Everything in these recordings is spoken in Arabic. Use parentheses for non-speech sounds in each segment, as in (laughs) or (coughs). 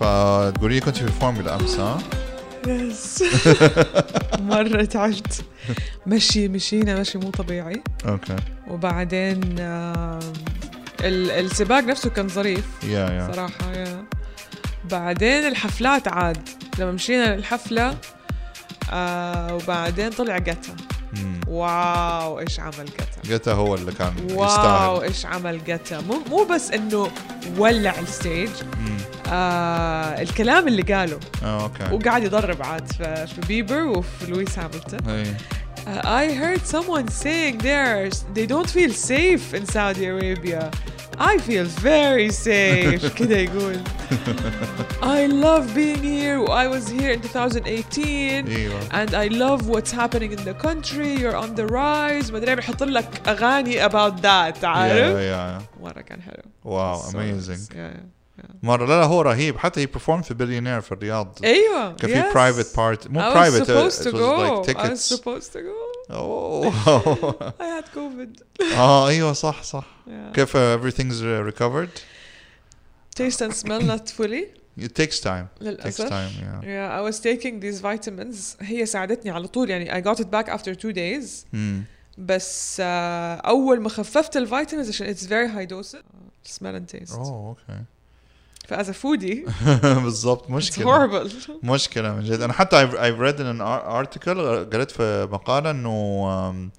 فتقولي لي كنت في الفورمولا أمس ها؟ yes (laughs) مرة تعبت. مشي مشينا مشي مو طبيعي. okay. وبعدين السباق نفسه كان ظريف. yeah yeah صراحة yeah بعدين الحفلات عاد. لما مشينا للحفلة آه وبعدين طلع جتا مم. wow إيش عمل جتا جتا هو اللي كان wow يستاهل. إيش عمل جتا مو مو بس إنه ولع ال stage. مم. آه الكلام اللي قاله اه اوكي وقاعد يضرب عاد في, في بيبر وفي لويس هامilton اي Uh, I heard someone saying there they don't feel safe in Saudi Arabia. I feel very safe. (laughs) كده يقول. I love being here. I was here in 2018 ايوه and I love what's happening in the country. You're on the rise. ما ادري بيحط لك اغاني about that يا عارف؟ يا مرة كان حلو. واو So اميزنج nice. Yeah. مره لا لا هو رهيب حتى هي performed في بليونير في الرياض ايوه كان في yes. برايفت بارت مو I was برايفت supposed to go. like I was tickets supposed to go. اوه (laughs) I had COVID. اه ايوه صح صح Yeah. كيف everything's recovered Taste and smell not fully. it takes time takes للأسف. time yeah Yeah, I was taking these vitamins هي ساعدتني على طول يعني I got it back after two days مم. بس uh, أول ما خففت الفيتامينز عشان it's very high dose smell and taste اوه اوكي فاز فودي (laughs) بالضبط it's مشكلة. مشكلة من جد. أنا حتى I've, I've read in an ar- article قريت في مقالة إنه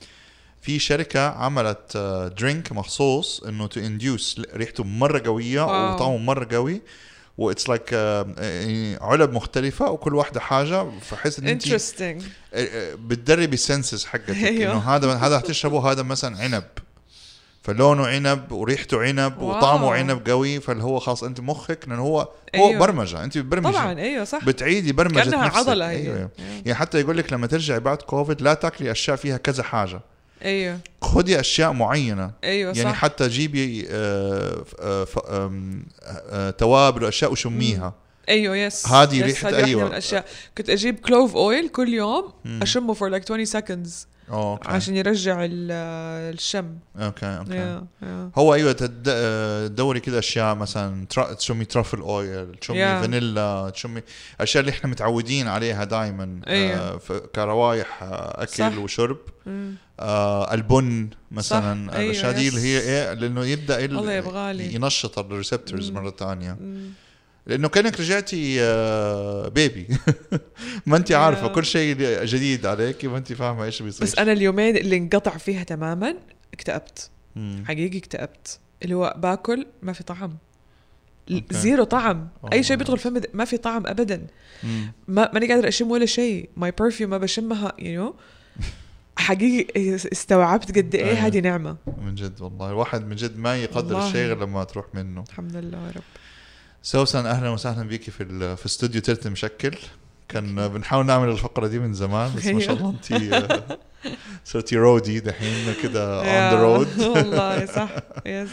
في شركة عملت drink مخصوص إنه to induce ريحته مرة قوية. وطعمه مرة قوي و it's like علب مختلفة وكل واحدة حاجة فحس إن انت interesting. بتدربي السنسز حقتك. (laughs) أيوه. إنه هذا هذا هتشربه هذا مثلا عنب. فلونه عنب وريحته عنب واو. وطعمه عنب قوي فاللي هو خلاص أنت مخك لأنه هو هو أيوه. برمجة. أنت بتبرمجي. طبعا أيوه صح. بتعيدي برمجة كأنها نفسك. عضلة هي. أيوه. Yeah. يعني حتى يقول لك لما ترجعي بعد كوفيد لا تاكلي أشياء فيها كذا حاجة. أيوه. خدي أشياء معينة. أيوه يعني صح. حتى جيبي آه، آه، آه، توابل وأشياء وشميها. أيوه yes هذه واحدة أيوة. من الأشياء. كنت أجيب clove oil كل يوم. أشمه for like 20 seconds. oh, okay عشان يرجع ال- الشم okay okay yeah, yeah. هو أيوه تد- آه، تدوري كذا أشياء مثلا تشمي truffle oil تشمي Yeah. فانيلا تشمي أشياء اللي إحنا متعودين عليها دائما أيوة. كروايح آه، أكل صح. وشرب مم. آه البن مثلا. أيوة، الأشياء دي اللي هي. إيه لأنه يبدأ ال- الله يبغالي. ينشط ال receptors. مرة ثانية مم. لأنه كأنك رجعتي آه baby (laughs) ما انت عارفة. كل شيء جديد عليك ما انت فاهمة إيش بيصير بس أنا اليومين اللي انقطع فيها تماما اكتئبت. حقيقي اكتئبت اللي هو باكل ما في طعم okay. zero طعم Oh أي شيء بيدخل. فمي ما في طعم ابدا مم. ما ماني قادر أشم ولا شيء ماي perfume ما بشمها you know (laughs) حقيقي استوعبت قد إيه أيوة. هذه نعمة من جد والله الواحد من جد ما يقدر. الشيء غير لما تروح منه الحمد لله يا رب سوسن أهلا وسهلا بيكي في في استوديو تلت مشكل. كان بنحاول نعمل الفقرة دي من زمان بس ما شاء الله انت (laughs) صرتي رودي دحين كده اون ذا رود والله صح. (laughs) يس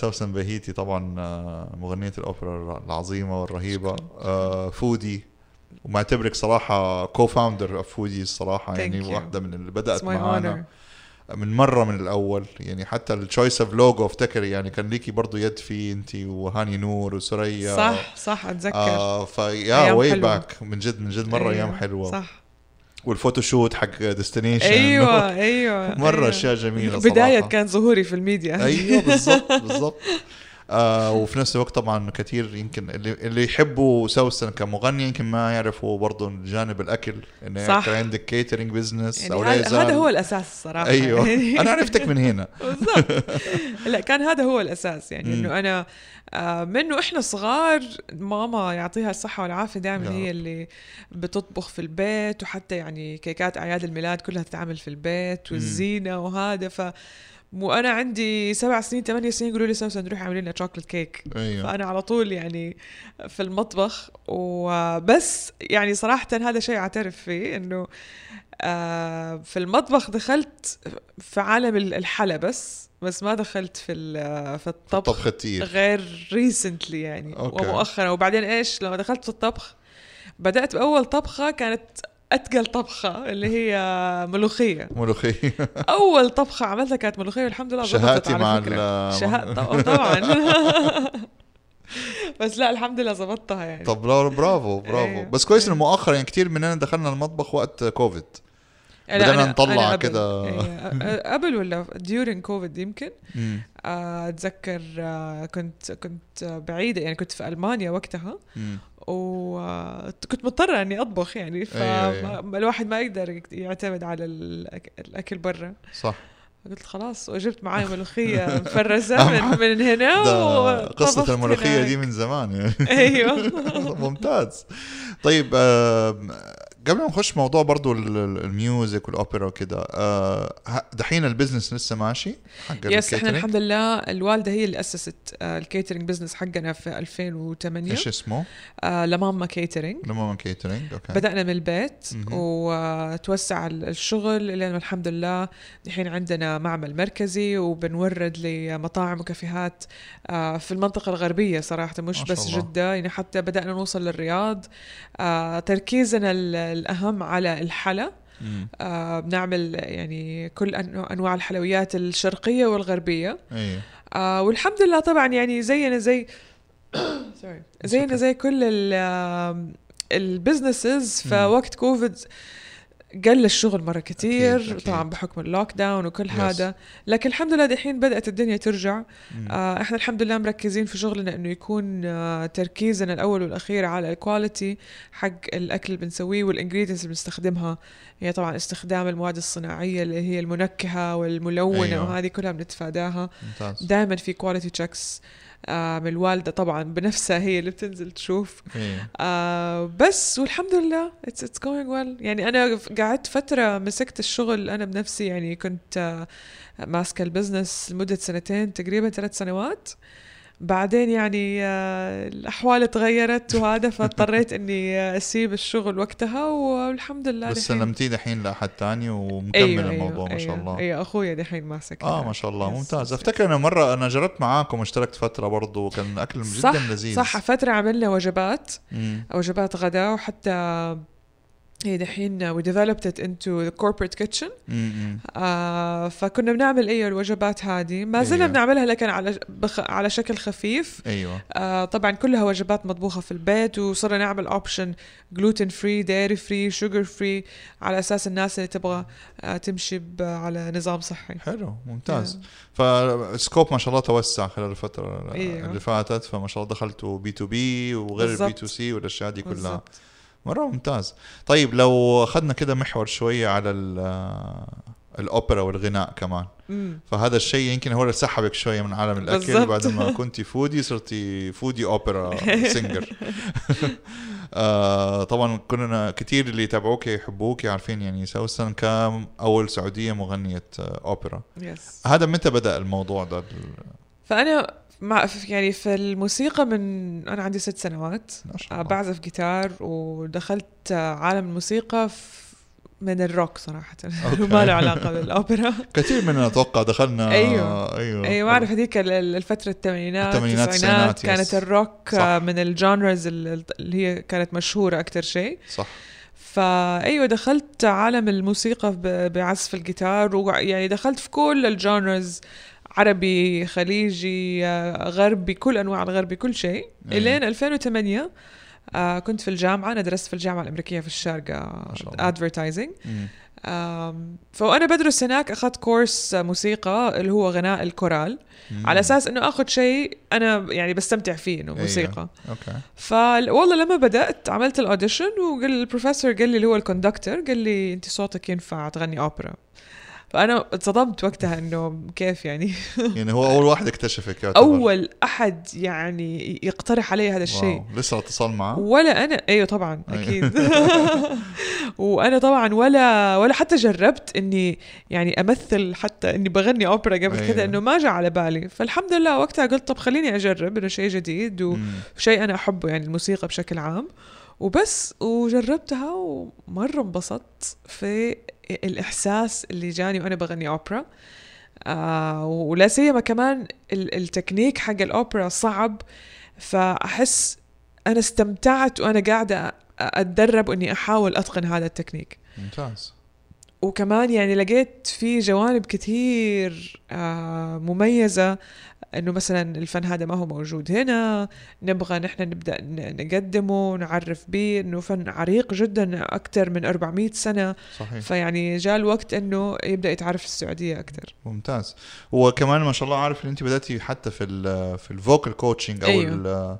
سوسن بهيتي طبعا آه، مغنية الأوبرا العظيمة والرهيبة. آه، فودي ومعتبرك صراحة كو فاوندر اوف فودي الصراحه يعني. واحدة من اللي بدأت معانا honor. من مرة من الأول يعني حتى التشويس اوف لوجو افتكر يعني كان ليكي برضو يد فيه انت وهاني نور وسريا صح صح أتذكر. آه فيا واي. باك من جد من جد مرة أيام أيوة، حلوة. صح. وال photoshoot حق Destination أيوه (laughs) أيوه مرة أيوة. أشياء جميلة بداية صراحة. كان ظهوري في الميديا. أيوه بالضبط بالضبط. (laughs) آه وفي نفس الوقت طبعا كثير يمكن اللي اللي يحبوا سوسن كمغني يمكن ما يعرفوا برضه جانب الأكل إنه صح. كان عندك catering business يعني أو هذا هو الأساس الصراحة أيوه يعني (laughs) أنا عرفتك من هنا (laughs) بالضبط لا كان هذا هو الأساس يعني. إنه أنا آه، منه إحنا صغار ماما يعطيها الصحة والعافية دائما هي. اللي بتطبخ في البيت وحتى يعني كيكات أعياد الميلاد كلها تتعمل في البيت والزينة وهذا ف وأنا عندي سبع سنين ثمانية سنين يقولوا لي سوسن روحي اعملي لنا chocolate cake أيوه. فأنا على طول يعني في المطبخ. وبس يعني صراحة هذا شيء أعترف فيه إنه آه، في المطبخ دخلت في عالم ال- الحلا بس بس ما دخلت في في الطبخ كتير. غير recently يعني okay. ومؤخرا. وبعدين إيش؟ لما دخلت في الطبخ بدأت بأول طبخة كانت أتقل طبخة اللي هي ملوخية ملوخية أول طبخة عملتها كانت ملوخية والحمد لله شهاتي مع شهاء طبعا (laughs) بس لا الحمد لله زبطتها يعني طب برافو برافو برافو إيه. بس كويس إنه مؤخرا يعني كثير مننا دخلنا المطبخ وقت كوفيد بدنا نطلع. كده. إيه، قبل ولا during كوفيد يمكن. آه، أتذكر آه، كنت كنت بعيدة يعني كنت في ألمانيا وقتها. وكنت مضطرة إني أطبخ يعني. فالواحد ما يقدر يعتمد على الأك- الأكل برا. صح. قلت خلاص وجبت معي (laughs) ملوخية مفرزة من, من هنا قصة الملوخية هناك. دي من زمان يعني. أيوه. (laughs) ممتاز. طيب قبل ما نخش موضوع برضو ال- ال- ال music والأوبرا وكده آه، دحين ال business لسه ماشي حق yes إحنا؟ الحمد لله الوالدة هي اللي أسست آه، ال catering business حقنا في 2008 إيش اسمه؟ لماما catering لما catering okay بدأنا من البيت. وتوسع ال- الشغل لين الحمد لله الحين عندنا معمل مركزي وبنورد لمطاعم وكافيهات آه، في المنطقة الغربية صراحة مش بس الله. جدة يعني حتى بدأنا نوصل للرياض تركيزنا ال- الأهم على الحلا. آه، بنعمل يعني كل أنواع الحلويات الشرقية والغربية أيوه آه والحمد لله طبعا يعني زينا زي (coughs) سوري زينا. زي كل ال businesses. فوقت كوفيد قل الشغل مرة كتير أكيد، أكيد. طبعا بحكم ال lockdown وكل Yes. هذا لكن الحمد لله دحين بدأت الدنيا ترجع. آه إحنا الحمد لله مركزين في شغلنا إنه يكون آه تركيزنا الأول والأخير على ال quality حق الأكل اللي بنسويه وال ingredients اللي بنستخدمها هي طبعا استخدام المواد الصناعية اللي هي المنكهة والملونة أيوة. وهذه كلها بنتفاداها دائما في quality checks آه من الوالده طبعا بنفسها هي اللي بتنزل تشوف. أيوه آه بس والحمد لله it's it's going well. يعني أنا قعدت فترة مسكت الشغل أنا بنفسي يعني كنت آه ماسكة ال business لمدة سنتين تقريبا ثلاث سنوات. بعدين يعني آه الأحوال تغيرت وهذا فاضطريت (laughs) إني آه، أسيب الشغل وقتها والحمد لله بس سلمتيه دحين لأحد تاني ومكمل أيوة الموضوع أيوة ما شاء أيوة الله أيوه أخويا دحين ماسك آه. ما شاء الله ممتاز. أفتكر أنا مرة أنا جربت معاكم واشتركت فترة برضو كان أكل جدا صح لذيذ صح فترة عملنا وجبات مم. وجبات غداء وحتى هي دحين developed it into the corporate kitchen مم. آه فكنا بنعمل أيوه الوجبات هذه ما زلنا أيوة. بنعملها لكن على بخ على شكل خفيف أيوه آه طبعا كلها وجبات مطبوخة في البيت وصرنا نعمل اوبشن gluten free dairy free sugar free على أساس الناس اللي تبغى آه تمشي ب- على نظام صحي حلو ممتاز ف scope ما شاء الله توسع خلال الفترة أيوة. اللي فاتت فما شاء الله دخلتوا B to B وغير ال B. to C والأشياء دي كلها بالضبط. مرة ممتاز. طيب لو أخذنا كده محور شوية على ال- الأوبرا والغناء كمان. مم. فهذا الشيء يمكن هو اللي سحبك شوية من عالم الأكل. بالضبط. بعد ما (laughs) كنتي foodie صرتي foodie opera (laughs) singer (laughs) آه طبعا كلنا كثير اللي يتابعوك يحبوك عارفين يعني سوسن كام أول سعودية مغنية آه، أوبرا. yes هذا متى بدأ الموضوع ده؟ فأنا مع يعني في الموسيقى من أنا عندي ست سنوات. بعزف جيتار ودخلت عالم الموسيقى من الروك صراحة. (laughs) ما له علاقة بالأوبرا (laughs) كثير مننا أتوقع دخلنا أيوة. أيوه أيوة ما أعرف هذيك ال- ال- الفترة الثمانينات الثمانينات، التسعينات التسعينات، كانت yes. ال rock صح. من ال genres ال- اللي هي كانت مشهورة أكتر شيء صح فأيوة دخلت عالم الموسيقى بعزف الجيتار ويعني دخلت في كل ال genres عربي خليجي آه، غربي كل أنواع الغربي كل شيء أيوة. إلين 2008 آه كنت في الجامعة أنا درست في الجامعة الأمريكية في الله. advertising مم. فأنا بدرس هناك أخذت كورس موسيقى اللي هو غناء الكورال مم. على أساس إنه أخذ شيء أنا يعني بستمتع فيه إنه أيوة. موسيقى okay فوالله لما بدأت عملت ال audition وقال البروفيسور قال لي اللي هو ال conductor قال لي أنت صوتك ينفع تغني أوبرا فأنا اتصدمت وقتها إنه كيف يعني (laughs) يعني هو أول واحد اكتشفك يعتبر. أول أحد يعني يقترح علي هذا الشيء. لسه اتصال معه ولا أنا أيوه طبعا أيوة. أكيد (laughs) (laughs) وأنا طبعا ولا ولا حتى جربت إني يعني أمثل حتى إني بغني أوبرا قبل أيوة. كذا إنه ما جاء على بالي فالحمد لله وقتها قلت طب خليني أجرب إنه شيء جديد. وشيء أنا أحبه يعني الموسيقى بشكل عام وبس وجربتها ومرة انبسطت في الإحساس اللي جاني وأنا بغني أوبرا. آه ولا سيما كمان ال- التكنيك حق الأوبرا صعب. فأحس أنا استمتعت وأنا قاعدة أ- أتدرب إني أحاول أتقن هذا التكنيك. ممتاز. وكمان يعني لقيت في جوانب كثير آه مميزة. إنه مثلا الفن هذا ما هو موجود هنا نبغى نحن نبدأ نقدمه نعرف به إنه فن عريق جدا أكثر من 400 سنة. صحيح. فيعني جاء الوقت إنه يبدأ يتعرف السعودية أكثر ممتاز. وكمان ما شاء الله عارف إن أنت بدأتي حتى في ال في ال vocal coaching أو أيوه.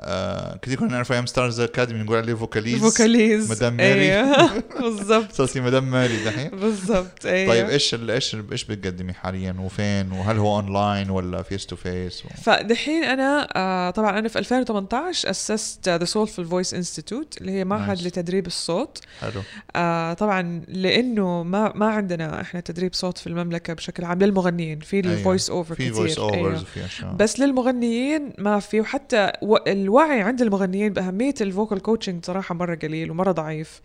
آه كثير كنا نعرف أيام Star Academy نقول عليه فوكاليز فوكاليز مدام ماري. أيوه (laughs) بالضبط صرتي مدام ماري دحين. بالضبط أيوه. طيب إيش إيش إيش بتقدمي حاليا؟ وفين؟ وهل هو اونلاين ولا face to face فدحين أنا آه طبعا أنا في 2018 أسست The Soulful Voice Institute اللي هي معهد Nice. لتدريب الصوت. حلو. آه طبعا لأنه ما ما عندنا إحنا تدريب صوت في المملكة بشكل عام للمغنيين في أيوة. ال voice over في voice overs أيوة. وفي أشياء. بس للمغنيين ما في وحتى الوعي عند المغنيين بأهمية ال vocal coaching صراحة مرة قليل ومرة ضعيف.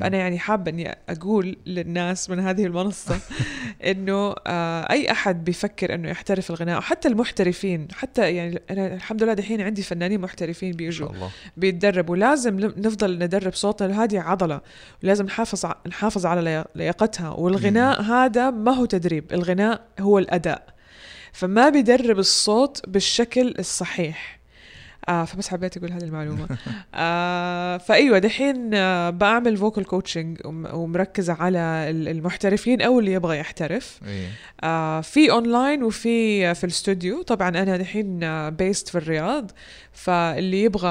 فأنا يعني حابة إني أقول للناس من هذه المنصة (laughs) إنه آه أي أحد بيفكر إنه يحترف الغناء وحتى المحترفين حتى يعني أنا الحمد لله دحين عندي فنانين محترفين بيجوا بيتدربوا. لازم نفضل ندرب صوتنا هذه عضلة. ولازم نحافظ نحافظ على لي- لياقتها. والغناء هذا ما هو تدريب الغناء هو الأداء. فما بيدرب الصوت بالشكل الصحيح. آه فبس حبيت أقول هذه المعلومة. آه فأيوة دحين آه بعمل vocal coaching ومركزة على ال- المحترفين أو اللي يبغى يحترف. إيه. آه في اونلاين وفي في الاستوديو طبعا أنا دحين based في الرياض. فاللي يبغى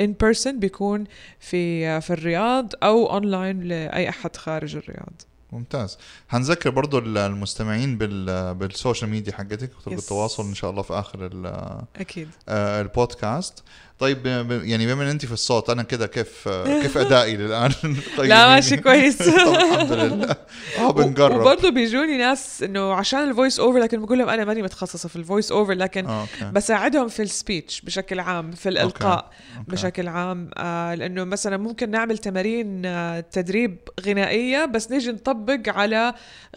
in person بيكون في آه، في الرياض أو اونلاين لأي أحد خارج الرياض. ممتاز. هنذكر برضو ال- المستمعين بال بال social media حقتك طرق Yes. التواصل إن شاء الله في آخر ال- أكيد. آه، البودكاست. طيب يعني بما إن انت في الصوت أنا كده كيف آه، كيف أدائي للآن؟ (laughs) طيب لا ماشي كويس. (laughs) طب الحمد لله. آه بنقرب وبرضه بيجوني ناس إنه عشان ال voice over لكن بقول لهم أنا ماني متخصصة في ال voice over لكن آه، okay بساعدهم في ال speech بشكل عام في الإلقاء okay. بشكل عام. آه لأنه مثلا ممكن نعمل تمارين آه تدريب غنائية بس نيجي نطبق على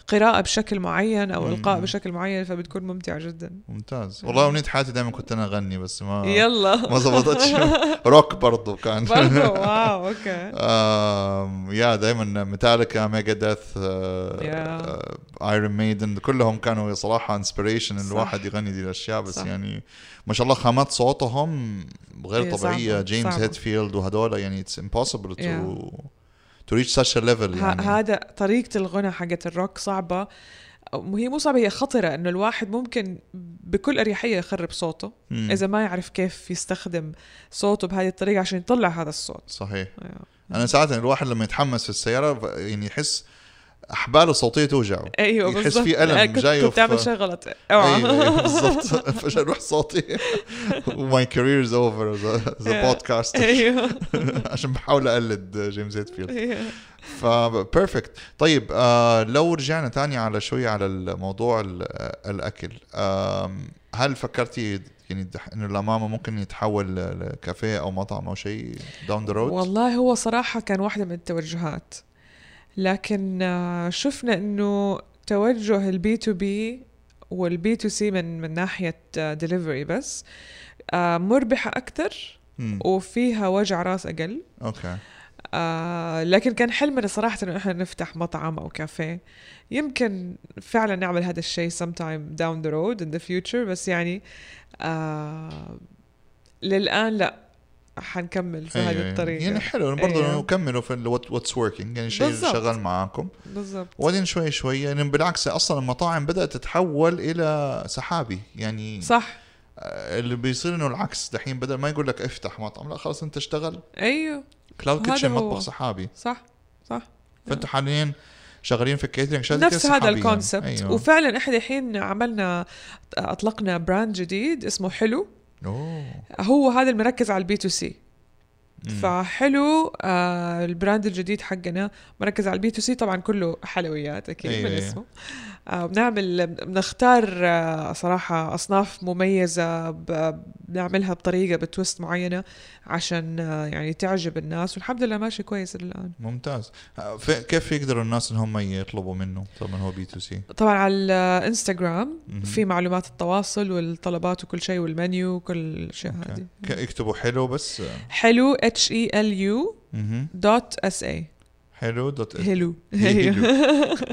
قراءة بشكل معين أو إلقاء. بشكل معين فبتكون ممتعة جدا. ممتاز. والله أمنية حياتي دائما كنت أنا أغني بس ما يلا. ما روك (laughs) برضو كان برضه (laughs) wow okay يا دائما Metallica Megadeth Iron Maiden كلهم كانوا صراحة inspiration. الواحد يغني دي الأشياء بس صح. يعني ما شاء الله خامات صوتهم غير إيه، طبيعية جيمس صعبة. هيدفيلد وهدول يعني it's impossible to. to reach level ه- يعني هذا طريقة الغنى حقت الروك صعبة هي مو صعبة هي خطرة إنه الواحد ممكن بكل أريحية يخرب صوته مم. إذا ما يعرف كيف يستخدم صوته بهذه الطريقة عشان يطلع هذا الصوت صحيح أيوه. أنا ساعات الواحد لما يتحمس في السيارة يعني يحس احباله الصوتية توجعه. أيوه يحس بالضبط. في ألم كنت جاية كنت تعمل في- شيء غلط اوعى أيوه أيوة، (laughs) بالضبط. (laughs) فجأة روح صوتي. و my career is over Yeah. بودكاست (laughs) أيوه. عشان بحاول أقلد جيمس هيتفيلد. ف perfect طيب آه لو رجعنا تاني على شوية على الموضوع ال- آه، هل فكرتي يعني إنه لماما ممكن يتحول لكافيه أو مطعم أو شيء down the road؟ والله هو صراحة كان واحدة من التوجهات. لكن آه، شفنا إنه توجه البي تو بي والبي تو سي من من ناحية ديليفري بس آه، مربحة أكثر وفيها وجع راس أقل. okay. آه لكن كان حلمنا صراحة إنه إحنا نفتح مطعم أو كافيه. يمكن فعلا نعمل هذا الشيء sometime down the road in the future بس يعني آه للآن لا. حنكمل في أيوة، هذه أيوة. الطريقة. يعني حلو برضه أيوة. كملوا في what's working يعني شيء. شغال معاكم. بالضبط. وبعدين شوي شوي يعني بالعكس أصلا المطاعم بدأت تتحول إلى سحابي. يعني صح. آه، اللي بيصير إنه العكس. دحين بدل ما يقول لك افتح مطعم لا خلاص أنت اشتغل. أيوه. cloud kitchen. مطبخ سحابي. صح صح. فأنتوا حاليا شغالين في ال catering نفس هذا. ال concept أيوه. وفعلا إحنا الحين عملنا أطلقنا brand جديد اسمه حلو. أوه هو هذا المركز على ال B2C. فحلو آه ال brand الجديد حقنا مركز على ال B2C طبعا كله حلويات أكيد أيوة، من أيوة. اسمه. آه بنعمل بنختار آه صراحة أصناف مميزة بنعملها بطريقة ب twist معينة عشان آه يعني تعجب الناس والحمد لله ماشي كويس الآن. ممتاز. آه، في- كيف يقدروا الناس ان هم يطلبوا منه؟ طبعا هو B2C. طبعا على الانستغرام مهم. في معلومات التواصل والطلبات وكل شيء والمنيو وكل الاشياء هذه. يكتبوا حلو بس آه، حلو H E L U مهم. dot S A حلو dot هلو هلو.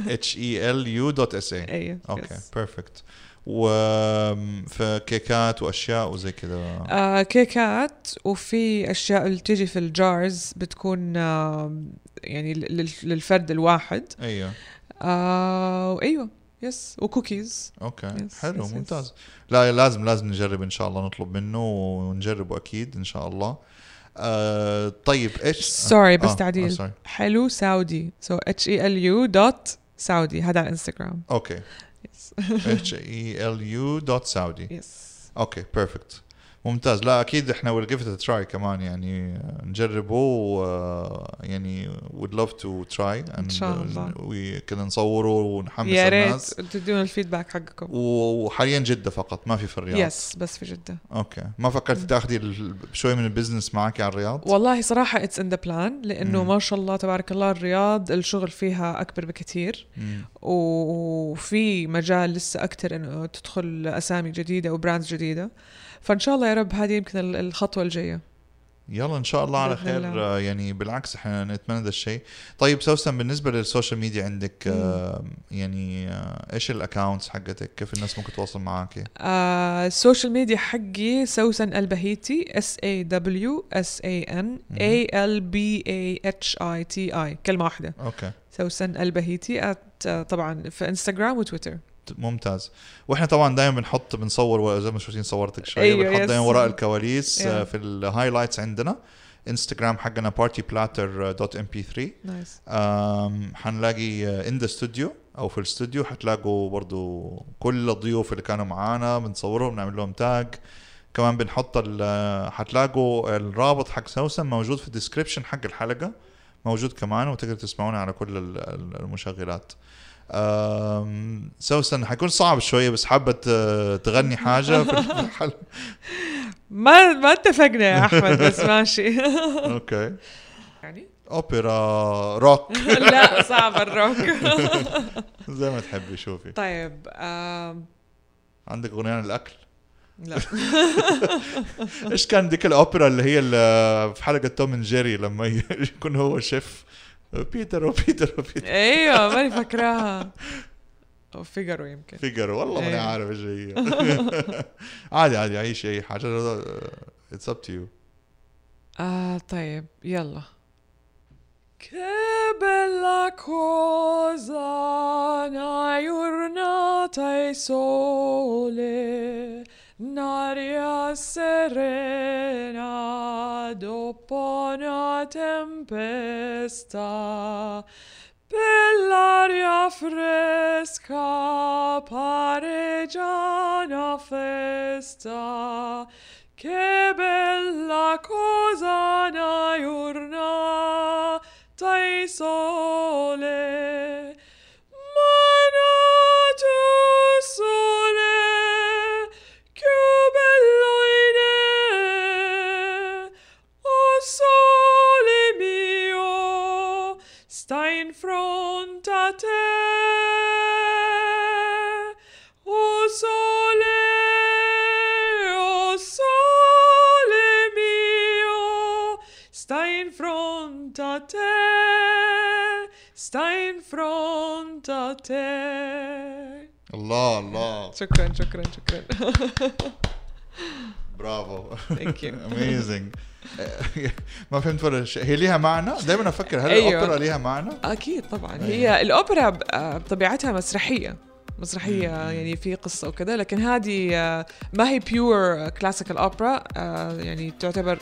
H E L U dot S A أيوه okay yes. perfect وفي كيكات واشياء وزي كذا آه كيكات وفي أشياء اللي تيجي في ال jars بتكون آه يعني لل- للفرد الواحد. أيوه. آه أيوه. yes و cookies okay Yes, حلو yes. ممتاز. لا لازم لازم نجرب إن شاء الله نطلب منه ونجربه أكيد إن شاء الله. آه طيب إيش؟ sorry بس آه، آه، تعديل. sorry. حلو سعودي so H E L U dot سعودي هذا على انستغرام okay H E L U dot سعودي yes okay perfect ممتاز. لا أكيد إحنا we'll give try كمان يعني نجربه و يعني would love to try إن شاء الله. وكذا نصوره ونحمس يا ريت الناس تدونا ال feedback حقكم. وحاليا جدة فقط ما في في الرياض. yes بس في جدة. okay. ما فكرتي تاخذي شوي من ال business معك على الرياض؟ والله صراحة it's in the plan لأنه. ما شاء الله تبارك الله الرياض الشغل فيها أكبر بكثير. وفي مجال لسه أكثر إنه تدخل أسامي جديدة و brands جديدة. فإن شاء الله يا رب هذه يمكن ال- الخطوة الجاية. يلا إن شاء الله على خير. الله. آه، يعني بالعكس إحنا نتمنى ذا الشيء. طيب سوسن بالنسبة لل social media عندك آه، يعني آه، إيش ال accounts حقتك؟ كيف الناس ممكن تتواصل معك آه، ال social media حقي سوسن البهيتي S A W S A N A L B A H I T I كلمة واحدة. okay. سوسن البهيتي طبعا في انستغرام وتويتر. ممتاز. وإحنا طبعا دائما بنحط بنصور زي ما شفتين صورتك شوية أيوة، بنحط yes. دائما وراء الكواليس آه، yeah. في ال highlights عندنا. انستغرام حقنا partyplatter.mp3 nice آم، حنلاقي in the studio أو في الاستوديو حتلاقوا برضو كل الضيوف اللي كانوا معانا بنصورهم نعمل لهم tag كمان بنحط ال- حتلاقوا الرابط حق سوسن موجود في ال description حق الحلقة موجود كمان وتقدروا تسمعونا على كل ال- ال- المشغلات. سوسن حيكون صعب شوية بس حابة تغني حاجة في (laughs) الحلقة. ما ما اتفقنا يا أحمد بس ماشي. (laughs) okay. يعني؟ أوبرا روك. (laughs) لا صعب الروك. زي ما تحبي شوفي. طيب عندك أغنية عن الأكل؟ لا. إيش كان ديك الأوبرا اللي هي اللي في حلقة توم جيري لما يكون هو شيف؟ بيتر وبيتر وبيتر إيوه (laughs) ماني فاكراها. فيجارو يمكن. فيجر والله ماني إيه. عارف إيش هي. (laughs) عادي عادي عيش أي حاجة. اتس اب تو يو آه طيب يلا. Che bella cosa una giornata e sole, un'aria serena dopo una tempesta, bell'aria fresca pare già una festa. Che bella cosa una giornata e sole, الله الله. شكرا شكرا شكرا. (laughs) برافو. Thank you. (laughs) amazing ما فهمت ولا شيء. هي ليها معنى؟ دائما أفكر هل أيوة. الأوبرا ليها معنى؟ أكيد طبعا. أيوة. هي الأوبرا بطبيعتها مسرحية. مسرحية. يعني في قصة وكذا لكن هذه آه، ما هي pure classical opera يعني تعتبر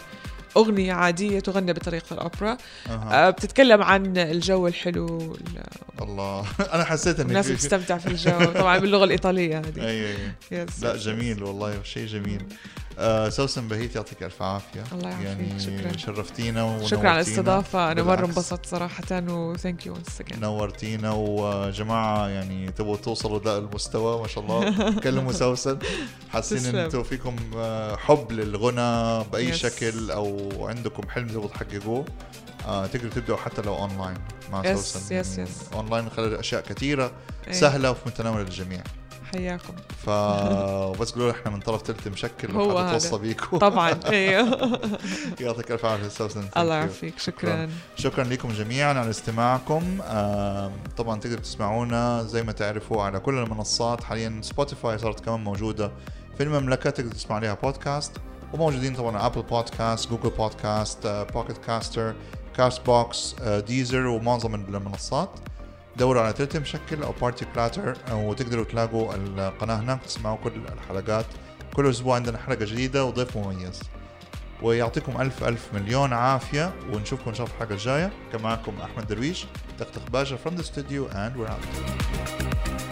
أغنية عادية تغنى بطريقة الأوبرا. أها. آه، بتتكلم عن الجو الحلو الله. (laughs) أنا حسيت إنك والناس في- بتستمتع في الجو طبعا باللغة الإيطالية هذه. (laughs) أي أي yes لا جميل والله شيء جميل. آه سوسن بهيت يعطيك ألف عافية الله يعافيك، يعني شكراً. شرفتينا شكرا على الاستضافة أنا مرة. انبسطت صراحة و thank you نورتينا وجماعة يعني تبغوا توصلوا ده المستوى ما شاء الله (laughs) كلموا سوسن حاسين إن. أنتم فيكم آه، حب للغنى بأي Yes. شكل أو عندكم حلم تبغوا تحققوه آه تقدروا تبدأوا حتى لو اونلاين مع Yes, سوسن yes, يعني yes. online خلال أشياء كثيرة إيه. سهلة وفي متناول الجميع حياكم. فبس (laughs) قولوا إحنا من طرف تلت مشكل هو هذا. توصى بيكم طبعا أيوه (laughs) (laughs) يعطيك ألف عافية أستاذ. الله. يعافيك شكرا. شكرا. لكم جميعا على استماعكم. طبعا تقدروا تسمعونا زي ما تعرفوا على كل المنصات. حاليا سبوتيفاي صارت كمان موجودة في المملكة تقدروا تسمعوا عليها بودكاست وموجودين طبعا Apple Podcasts Google Podcasts Pocket Casts Castbox Deezer ومعظم المنصات. دوروا على تلت مشكل أو بارتي بلاتر وتقدروا تلاقوا القناة هناك تسمعوا كل الحلقات. كل أسبوع عندنا حلقة جديدة وضيف مميز. ويعطيكم ألف ألف مليون عافية ونشوفكم إن شاء الله في الحلقة الجاية. كان معكم أحمد درويش تختخ باشا from the studio and we're out.